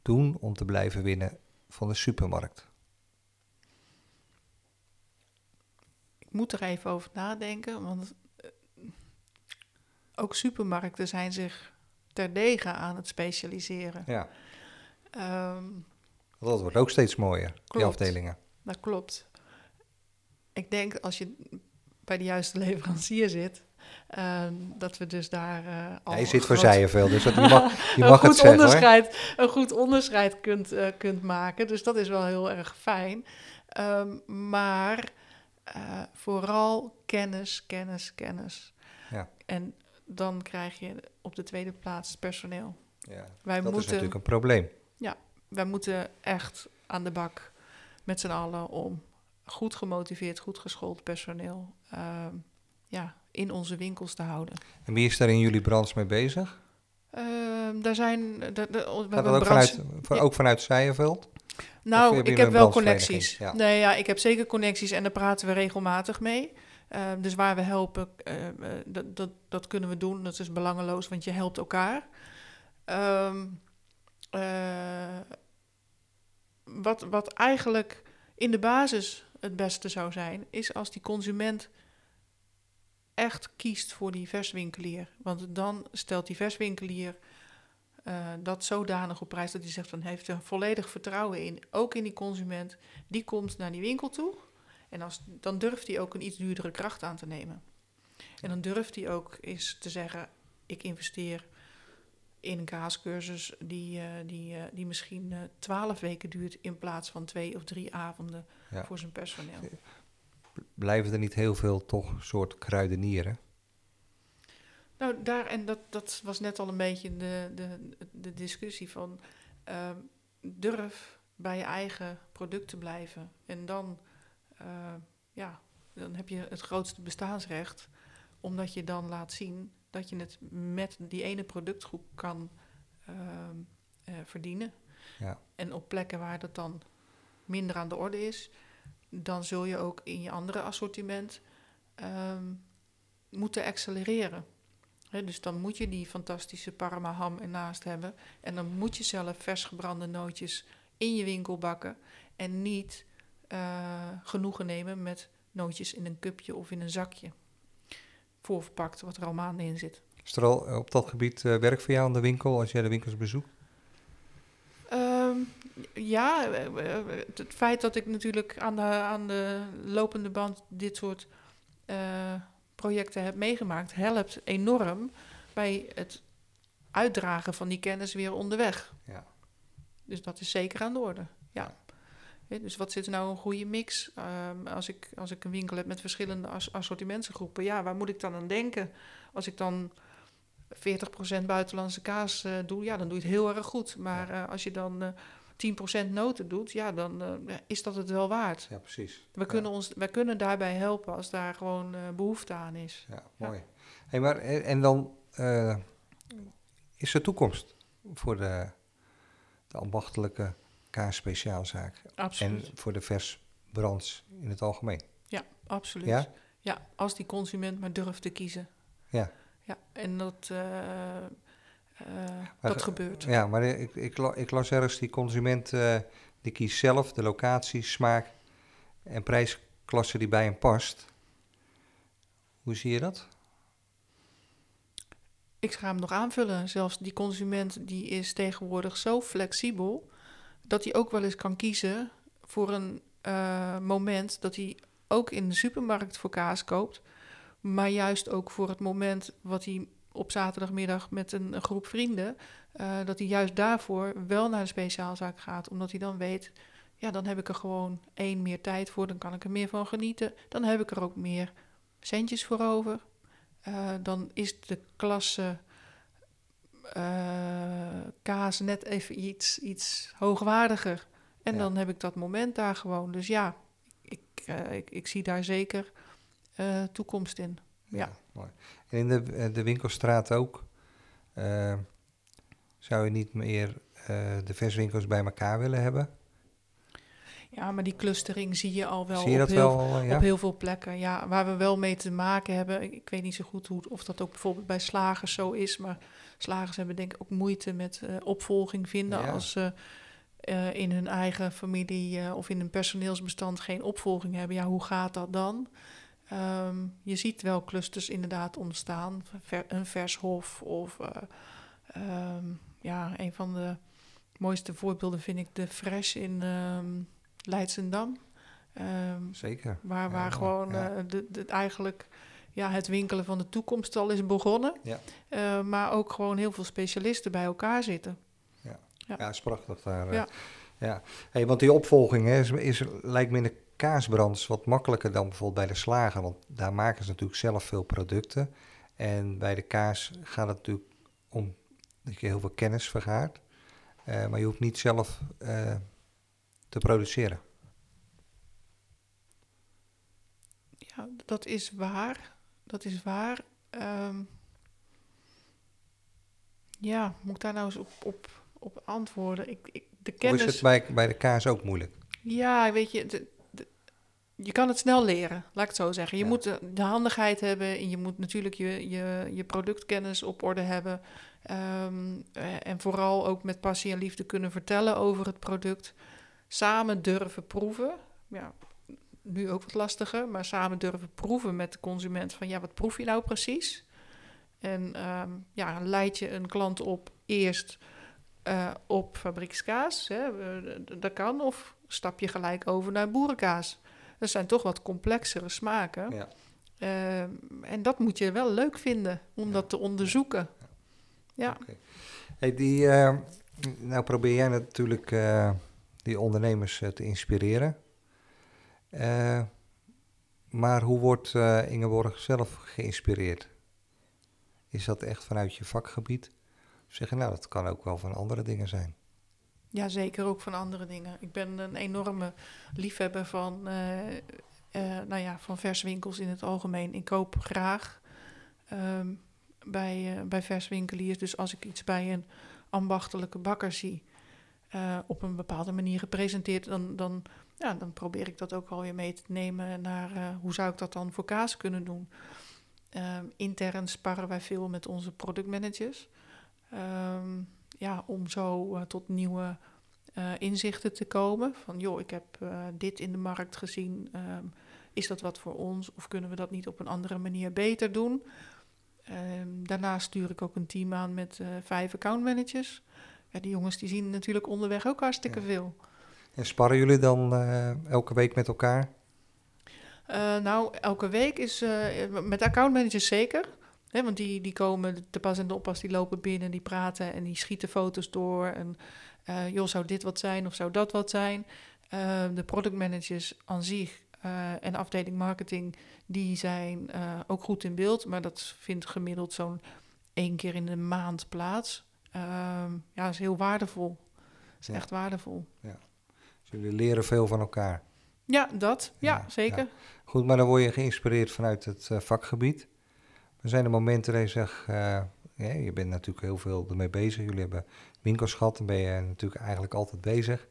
doen om te blijven winnen van de supermarkt? Ik moet er even over nadenken, want eh, ook supermarkten zijn zich terdege aan het specialiseren. Ja. Um, dat wordt ook steeds mooier, klopt, die afdelingen. Dat klopt. Ik denk als je bij de juiste leverancier zit, Ehm, dat we dus daar uh, al. Hij zit voor veel, dus dat, je mag, je mag het zeggen. Onderscheid, Een goed onderscheid kunt, uh, kunt maken. Dus dat is wel heel erg fijn. Um, maar uh, vooral kennis, kennis, kennis. Ja. En dan krijg je op de tweede plaats personeel. Ja, wij dat moeten, is natuurlijk een probleem. Ja, wij moeten echt aan de bak met z'n allen om goed gemotiveerd, goed geschoold personeel uh, ja, in onze winkels te houden. En wie is daar in jullie branche mee bezig? Uh, daar zijn... De, we ook, vanuit, ook vanuit Zijenveld? Nou, ik heb wel connecties. Ja. Nee, ja, ik heb zeker connecties en daar praten we regelmatig mee. Eh, dus waar we helpen, eh, eh, dat, dat, dat kunnen we doen. Dat is belangeloos, want je helpt elkaar. Ehm, eh, wat, wat eigenlijk in de basis het beste zou zijn, is als die consument echt kiest voor die verswinkelier. Want dan stelt die verswinkelier eh, dat zodanig op prijs dat hij zegt van heeft er volledig vertrouwen in, ook in die consument. Die komt naar die winkel toe en als, dan durft hij ook een iets duurdere kracht aan te nemen. En dan durft hij ook eens te zeggen: ik investeer in een kaascursus die, eh, die, eh, die misschien eh, twaalf weken duurt in plaats van twee of drie avonden Ja. voor zijn personeel. Blijven er niet heel veel toch soort kruidenieren? Nou, daar, en dat, dat was net al een beetje de, de, de discussie van ehm, durf bij je eigen product te blijven. En dan, ja, dan heb je het grootste bestaansrecht, omdat je dan laat zien dat je het met die ene productgroep kan ehm, eh, verdienen. Ja. En op plekken waar dat dan minder aan de orde is, dan zul je ook in je andere assortiment ehm, moeten accelereren. Dus dan moet je die fantastische Parma ham ernaast hebben. En dan moet je zelf vers gebrande nootjes in je winkel bakken. En niet eh, genoegen nemen met nootjes in een cupje of in een zakje. Voorverpakt, wat er al maanden in zit. Is er al op dat gebied eh, werk voor jou aan de winkel als jij de winkels bezoekt? Ehm, ja, eh, eh, het feit dat ik natuurlijk aan de, aan de lopende band dit soort eh, projecten heb meegemaakt, helpt enorm bij het uitdragen van die kennis weer onderweg. Ja. Dus dat is zeker aan de orde. Ja. Dus wat zit er nou een goede mix? Ehm, als, ik, als ik een winkel heb met verschillende as assortimentsgroepen, ja, waar moet ik dan aan denken? Als ik dan 40% buitenlandse kaas eh, doe, ja, dan doe je het heel erg goed. Maar eh, als je dan eh 10% noten doet, ja, dan is dat het wel waard. Ja, precies. We kunnen, ons, wij kunnen daarbij helpen als daar gewoon eh, behoefte aan is. Ja, mooi. Hey, maar, en dan is er toekomst voor de, de ambachtelijke kaasspeciaalzaak Absoluut. en voor de versbrands in het algemeen. Ja, absoluut. Ja? Ja, als die consument maar durft te kiezen. Ja. Ja, en dat, eh, eh, Maar dat ge- gebeurt. Ja, maar ik, ik, ik las ergens die consument eh, die kiest zelf de locatie, smaak en prijsklasse die bij hem past. Hoe zie je dat? Ik ga hem nog aanvullen. Zelfs die consument die is tegenwoordig zo flexibel dat hij ook wel eens kan kiezen voor een eh, moment dat hij ook in de supermarkt voor kaas koopt, maar juist ook voor het moment wat hij op zaterdagmiddag met een, een groep vrienden, eh, dat hij juist daarvoor wel naar de speciaalzaak gaat, omdat hij dan weet, ja, dan heb ik er gewoon één meer tijd voor, dan kan ik er meer van genieten, dan heb ik er ook meer centjes voor over. Eh, dan is de klasse kaas net even iets, iets hoogwaardiger. En Ja. dan heb ik dat moment daar gewoon. Dus ja, ik, eh, ik, ik zie daar zeker eh, toekomst in. Ja. mooi. En in de, eh, de winkelstraat ook. eh, zou je niet meer eh, de verswinkels bij elkaar willen hebben? Ja, maar die clustering zie je al wel, zie je op, dat heel, wel? eh, ja? op heel veel plekken. Ja, waar we wel mee te maken hebben. Ik, ik weet niet zo goed hoe, of dat ook bijvoorbeeld bij slagers zo is. Maar slagers hebben denk ik ook moeite met eh, opvolging vinden Ja. als ze eh, in hun eigen familie eh, of in hun personeelsbestand geen opvolging hebben. Ja, hoe gaat dat dan? Ehm, je ziet wel clusters inderdaad ontstaan. Ver- een vershof of eh, ehm, ja, een van de mooiste voorbeelden vind ik de Fresh in ehm Leidsendam. Zeker. Waar, waar gewoon ja. de, de, eigenlijk ja, het winkelen van de toekomst al is begonnen. Ja. Eh, maar ook gewoon heel veel specialisten bij elkaar zitten. Ja, is prachtig daar. eh. Ja. ja. Hey, want die opvolging hè, is, is, lijkt me in de kaasbrands wat makkelijker dan bijvoorbeeld bij de slager. Want daar maken ze natuurlijk zelf veel producten. En bij de kaas gaat het natuurlijk om dat je heel veel kennis vergaart. Eh, maar je hoeft niet zelf te produceren. Ja, dat is waar. Dat is waar. Ehm, ja, moet ik daar nou eens op, op, op antwoorden? Ik, ik de kennis... is het bij, bij de kaas ook moeilijk? Ja, weet je, de- de- je kan het snel leren, laat ik het zo zeggen. Je Ja. moet de, de handigheid hebben en je moet natuurlijk je, je, je productkennis op orde hebben. Ehm, eh, en vooral ook met passie en liefde kunnen vertellen over het product. Samen durven proeven. Ja, nu ook wat lastiger, maar samen durven proeven met de consument van ja, wat proef je nou precies? En ehm, ja, leid je een klant op eerst eh, op fabriekskaas, hè, eh, dat kan, of stap je gelijk over naar boerenkaas. Dat zijn toch wat complexere smaken. Ja. Ehm, en dat moet je wel leuk vinden om Ja. dat te onderzoeken. Ja, Hey, die, eh, nou probeer jij natuurlijk eh, die ondernemers te inspireren. Eh, maar hoe wordt eh, Ingeborg zelf geïnspireerd? Is dat echt vanuit je vakgebied? Of zeg nou, dat kan ook wel van andere dingen zijn. ja, zeker ook van andere dingen. Ik ben een enorme liefhebber van, eh, nou ja, van verswinkels in het algemeen. Ik koop graag ehm, bij, eh, bij verswinkeliers. Dus als ik iets bij een ambachtelijke bakker zie, op een bepaalde manier gepresenteerd, dan, dan, ja, dan probeer ik dat ook wel weer mee te nemen naar eh, hoe zou ik dat dan voor kaas kunnen doen. Ehm, intern sparren wij veel met onze productmanagers. Ehm, ja, om zo eh, tot nieuwe eh, inzichten te komen. Van joh, ik heb dit in de markt gezien. Ehm, is dat wat voor ons? Of kunnen we dat niet op een andere manier beter doen? Daarnaast stuur ik ook een team aan met vijf accountmanagers. Ja, die jongens die zien natuurlijk onderweg ook hartstikke Ja. veel. En sparren jullie dan eh, elke week met elkaar? Eh, nou, elke week is eh, met accountmanagers zeker. Hè, want die, die komen te pas en de oppas, die lopen binnen, die praten en die schieten foto's door. En joh, zou dit wat zijn of zou dat wat zijn? Eh, de productmanagers aan zich eh, en afdeling marketing, die zijn ook goed in beeld. Maar dat vindt gemiddeld zo'n één keer in de maand plaats. Ehm, ja, dat is heel waardevol. Is Ja. echt waardevol. Dus jullie leren veel van elkaar. Ja, dat. Ja, Ja, zeker. Goed, maar dan word je geïnspireerd vanuit het eh, vakgebied. Er zijn er momenten dat je zegt, eh, ja, je bent natuurlijk heel veel ermee bezig. Jullie hebben winkels gehad, dan ben je natuurlijk eigenlijk altijd bezig.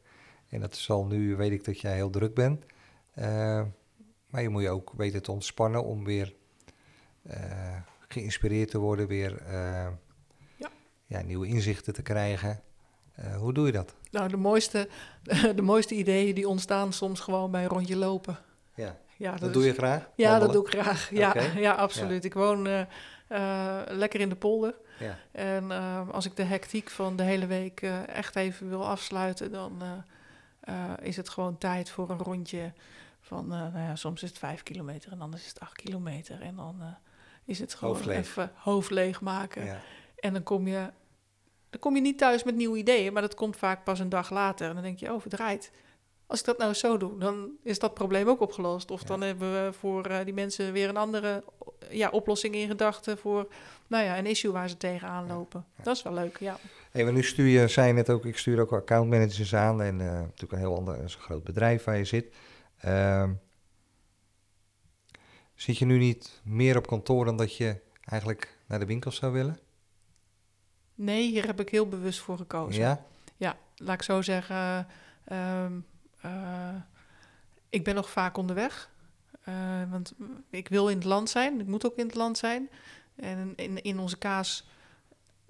En dat zal nu, weet ik dat jij heel druk bent. Eh, maar je moet je ook weten te ontspannen om weer geïnspireerd te worden, weer Ja. ja, nieuwe inzichten te krijgen. Eh, hoe doe je dat? Nou, de mooiste, de mooiste ideeën die ontstaan soms gewoon bij een rondje lopen. Ja, Ja, dat doe je graag? Ja, dat doe ik graag. Ja, ja absoluut. Ik woon eh, eh, lekker in de polder. Ja. En als ik de hectiek van de hele week echt even wil afsluiten, dan is het gewoon tijd voor een rondje van, nou ja, soms is het vijf kilometer en anders is het acht kilometer. En dan is het gewoon even hoofd leeg maken. Ja. En dan kom je, dan kom je niet thuis met nieuwe ideeën, maar dat komt vaak pas een dag later. En dan denk je, oh, verdraaid. Als ik dat nou zo doe, dan is dat probleem ook opgelost. Of Ja. dan hebben we voor eh, die mensen weer een andere ja, oplossing in gedachten voor nou ja, een issue waar ze tegenaan lopen. ja. Dat is wel leuk, ja. Hey, maar nu stuur je, zei je net ook, ik stuur ook accountmanagers aan en eh, natuurlijk een heel ander, een groot bedrijf waar je zit. Ehm, zit je nu niet meer op kantoor dan dat je eigenlijk naar de winkels zou willen? Nee, hier heb ik heel bewust voor gekozen. Ja? Ja, laat ik zo zeggen. ehm, eh, ik ben nog vaak onderweg. Eh, want ik wil in het land zijn. Ik moet ook in het land zijn. En in, in onze kaas,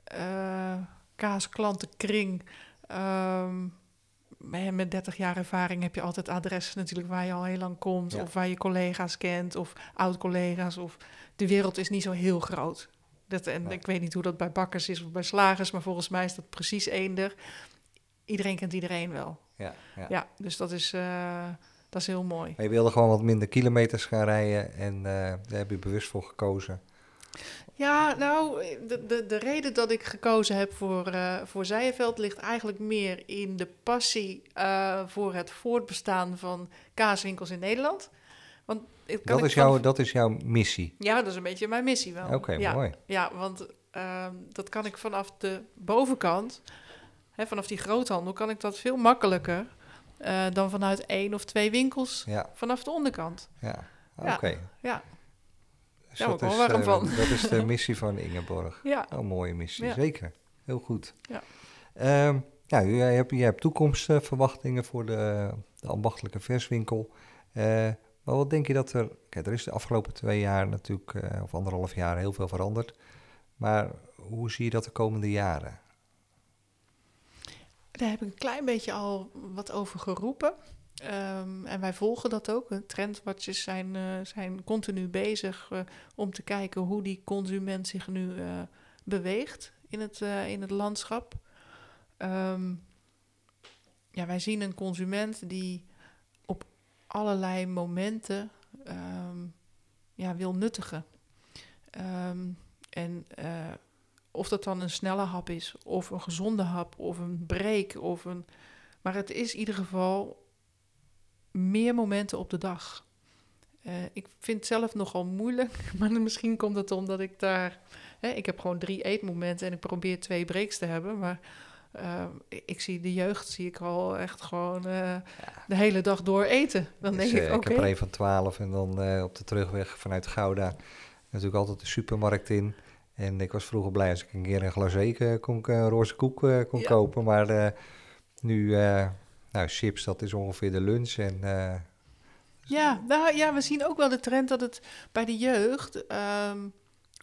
eh kaasklantenkring... ehm, met met 30 jaar ervaring heb je altijd adressen natuurlijk waar je al heel lang komt. Ja. Of waar je collega's kent of oud-collega's. Of de wereld is niet zo heel groot. Dat, en ik weet niet hoe dat bij bakkers is of bij slagers, maar volgens mij is dat precies eender. Iedereen kent iedereen wel. Ja, ja. Ja, dus dat is, eh, dat is heel mooi. Maar je wilde gewoon wat minder kilometers gaan rijden en eh, daar heb je bewust voor gekozen. Ja, nou, de, de, de reden dat ik gekozen heb voor, eh voor Zijenveld ligt eigenlijk meer in de passie voor het voortbestaan van kaaswinkels in Nederland. Want kan Dat ik is, van- jouw, dat is jouw missie. Ja, dat is een beetje mijn missie wel. Oké, ja. mooi. Ja, want ehm, dat kan ik vanaf de bovenkant, hè, vanaf die groothandel, kan ik dat veel makkelijker eh, dan vanuit één of twee winkels Ja, vanaf de onderkant. ja. Oké. ja. Dus dat is, warm eh, van. Dat is de missie van Ingeborg. Ja, Oh, mooie missie, zeker. Heel goed. Ja. Ehm, ja, je hebt, je hebt toekomstverwachtingen voor de, de ambachtelijke verswinkel. Uh, maar wat denk je dat er... Kijk, er is de afgelopen twee jaar natuurlijk, uh, of anderhalf jaar, heel veel veranderd. Maar hoe zie je dat de komende jaren? Daar heb ik een klein beetje al wat over geroepen. Um, en wij volgen dat ook. Trendwatches zijn, uh, zijn continu bezig uh, om te kijken hoe die consument zich nu beweegt in het, in het landschap. Um, ja, wij zien een consument die allerlei momenten um, ja, wil nuttigen. en of dat dan een snelle hap is, of een gezonde hap, of een break, of een. Maar het is in ieder geval meer momenten op de dag. Uh, ik vind het zelf nogal moeilijk, maar misschien komt het omdat ik daar. Hè, ik heb gewoon drie eetmomenten en ik probeer twee breaks te hebben. Maar uh, ik zie de jeugd, zie ik al echt gewoon uh, ja. de hele dag door eten. Dan denk dus, ik, oké. Ik heb er een van twaalf en dan op de terugweg vanuit Gouda natuurlijk altijd de supermarkt in. En ik was vroeger blij als ik een keer een glazé kon, een roze koek kon ja. kopen. Maar nu nou, chips, dat is ongeveer de lunch. En, uh, ja, nou, ja, we zien ook wel de trend dat het bij de jeugd... Um,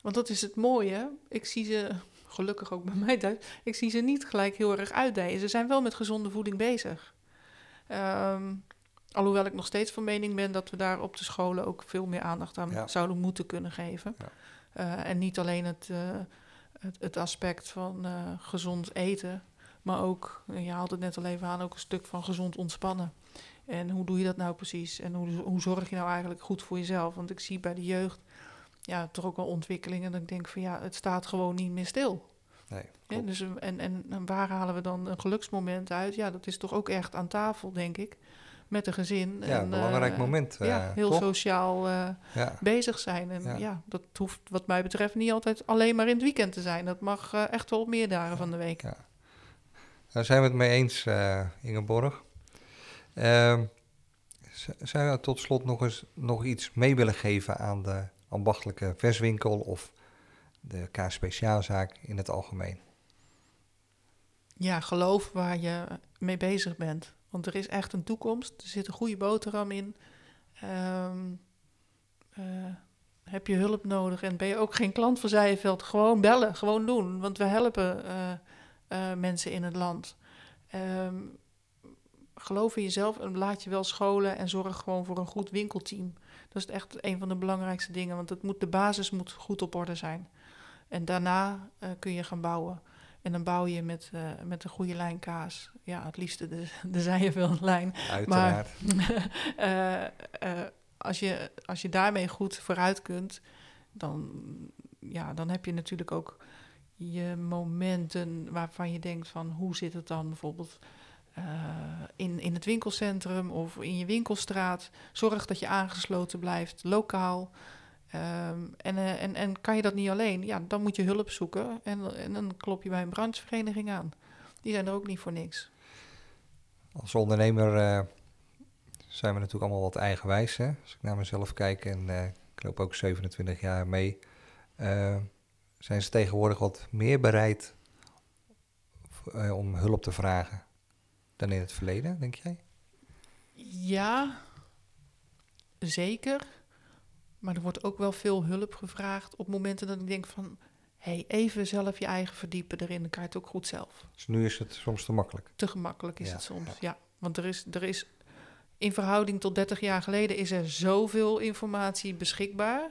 want dat is het mooie. Ik zie ze, gelukkig ook bij mij thuis... ik zie ze niet gelijk heel erg uitdijen. Ze zijn wel met gezonde voeding bezig. Um, alhoewel ik nog steeds van mening ben... dat we daar op de scholen ook veel meer aandacht aan ja. zouden moeten kunnen geven. Ja. Uh, en niet alleen het, uh, het, het, aspect van uh, gezond eten... Maar ook, je haalt het net al even aan, ook een stuk van gezond ontspannen. En hoe doe je dat nou precies? En hoe, hoe zorg je nou eigenlijk goed voor jezelf? Want ik zie bij de jeugd ja, toch ook wel ontwikkelingen. Dat ik denk van ja, het staat gewoon niet meer stil. Nee, ja, dus, en, en, en waar halen we dan een geluksmoment uit? Ja, dat is toch ook echt aan tafel, denk ik. Met een gezin. Ja, een belangrijk uh, moment. Uh, ja, heel toch? sociaal uh, ja. bezig zijn. En ja. dat hoeft wat mij betreft niet altijd alleen maar in het weekend te zijn. Dat mag echt wel op meer dagen van de week. Ja. Daar zijn we het mee eens, Ingeborg. Uh, zou je tot slot nog eens nog iets mee willen geven aan de ambachtelijke verswinkel of de K speciaalzaak in het algemeen? Ja, geloof waar je mee bezig bent. Want er is echt een toekomst. Er zit een goede boterham in. Um, uh, heb je hulp nodig en ben je ook geen klant van Zijenveld? Gewoon bellen, gewoon doen. Want we helpen uh, uh, mensen in het land. Um, geloof in jezelf en laat je wel scholen en zorg gewoon voor een goed winkelteam. Dat is echt een van de belangrijkste dingen, want het moet, de basis moet goed op orde zijn. En daarna uh, kun je gaan bouwen. En dan bouw je met, uh, met een goede lijn kaas. Ja, het liefste de, de Zijenveld-lijn. Uiteraard. Maar als, je, als je daarmee goed vooruit kunt, dan, ja, dan heb je natuurlijk ook je momenten waarvan je denkt van hoe zit het dan bijvoorbeeld uh, in, in het winkelcentrum of in je winkelstraat. Zorg dat je aangesloten blijft, lokaal. Um, en, uh, en, en kan je dat niet alleen, ja, dan moet je hulp zoeken en, en dan klop je bij een branchevereniging aan. Die zijn er ook niet voor niks. Als ondernemer uh, zijn we natuurlijk allemaal wat eigenwijs. Hè? Als ik naar mezelf kijk en ik loop ook 27 jaar mee zijn ze tegenwoordig wat meer bereid om hulp te vragen dan in het verleden, denk jij? Ja, zeker. Maar er wordt ook wel veel hulp gevraagd op momenten dat ik denk van... hey, even zelf je eigen verdiepen erin, dan kan je het ook goed zelf. Dus nu is het soms te makkelijk? Te gemakkelijk is ja, het soms, ja. ja. Want er is, er is, in verhouding tot 30 jaar geleden is er zoveel informatie beschikbaar...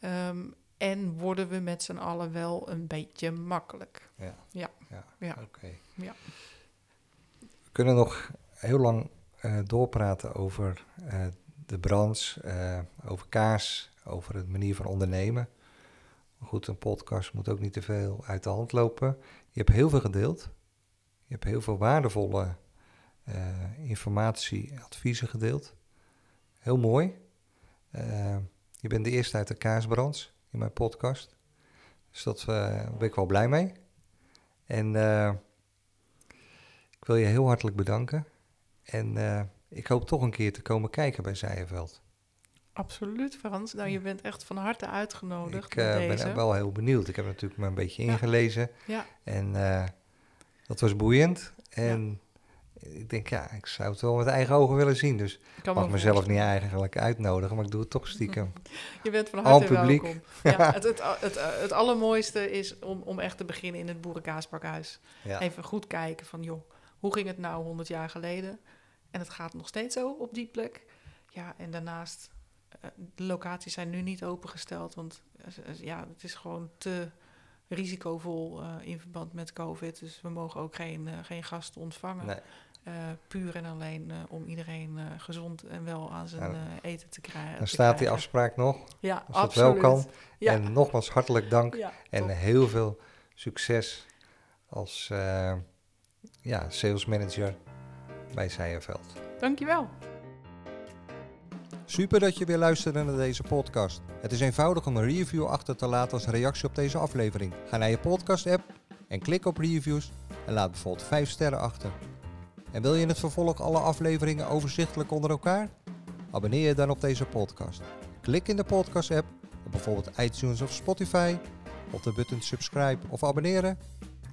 Um, en worden we met z'n allen wel een beetje makkelijk. Ja. Ja. ja. Oké. Okay. Ja. We kunnen nog heel lang uh, doorpraten over uh, de branche, uh, over kaas, over de manier van ondernemen. Goed, een podcast moet ook niet te veel uit de hand lopen. Je hebt heel veel gedeeld. Je hebt heel veel waardevolle informatie, adviezen gedeeld. Heel mooi. je bent de eerste uit de kaasbranche in mijn podcast. Dus dat ben ik wel blij mee. En wil je heel hartelijk bedanken. En uh, ik hoop toch een keer te komen kijken bij Zijenveld. Absoluut, Frans. Nou, je bent echt van harte uitgenodigd. Ik ben wel heel benieuwd. Ik heb natuurlijk me een beetje ingelezen. Ja. En dat was boeiend. En ik denk, ja, ik zou het wel met eigen ogen willen zien. Dus Ik me mag mezelf niet eigenlijk uitnodigen, maar ik doe het toch stiekem. Je bent van harte publiek. welkom. Ja, het, het, het, het allermooiste is om, om echt te beginnen in het boerenkaasbakhuis. Ja. Even goed kijken van, joh, hoe ging het nou 100 jaar geleden? En het gaat nog steeds zo op die plek. Ja, en daarnaast, eh, de locaties zijn nu niet opengesteld, want eh, ja, het is gewoon te risicovol eh, in verband met COVID. Dus we mogen ook geen, eh, geen gasten ontvangen. Nee. Puur en alleen om iedereen gezond en wel aan zijn eten te krijgen. Dan te staat die afspraak nog, Ja, als dat wel kan. Ja, En nogmaals hartelijk dank ja, en heel veel succes als ja, sales manager bij Zijenveld. Dankjewel. Super dat je weer luisterde naar deze podcast. Het is eenvoudig om een review achter te laten als reactie op deze aflevering. Ga naar je podcast-app en klik op reviews en laat bijvoorbeeld 5 sterren achter. En wil je in het vervolg alle afleveringen overzichtelijk onder elkaar? Abonneer je dan op deze podcast. Klik in de podcast-app op bijvoorbeeld iTunes of Spotify op de button subscribe of abonneren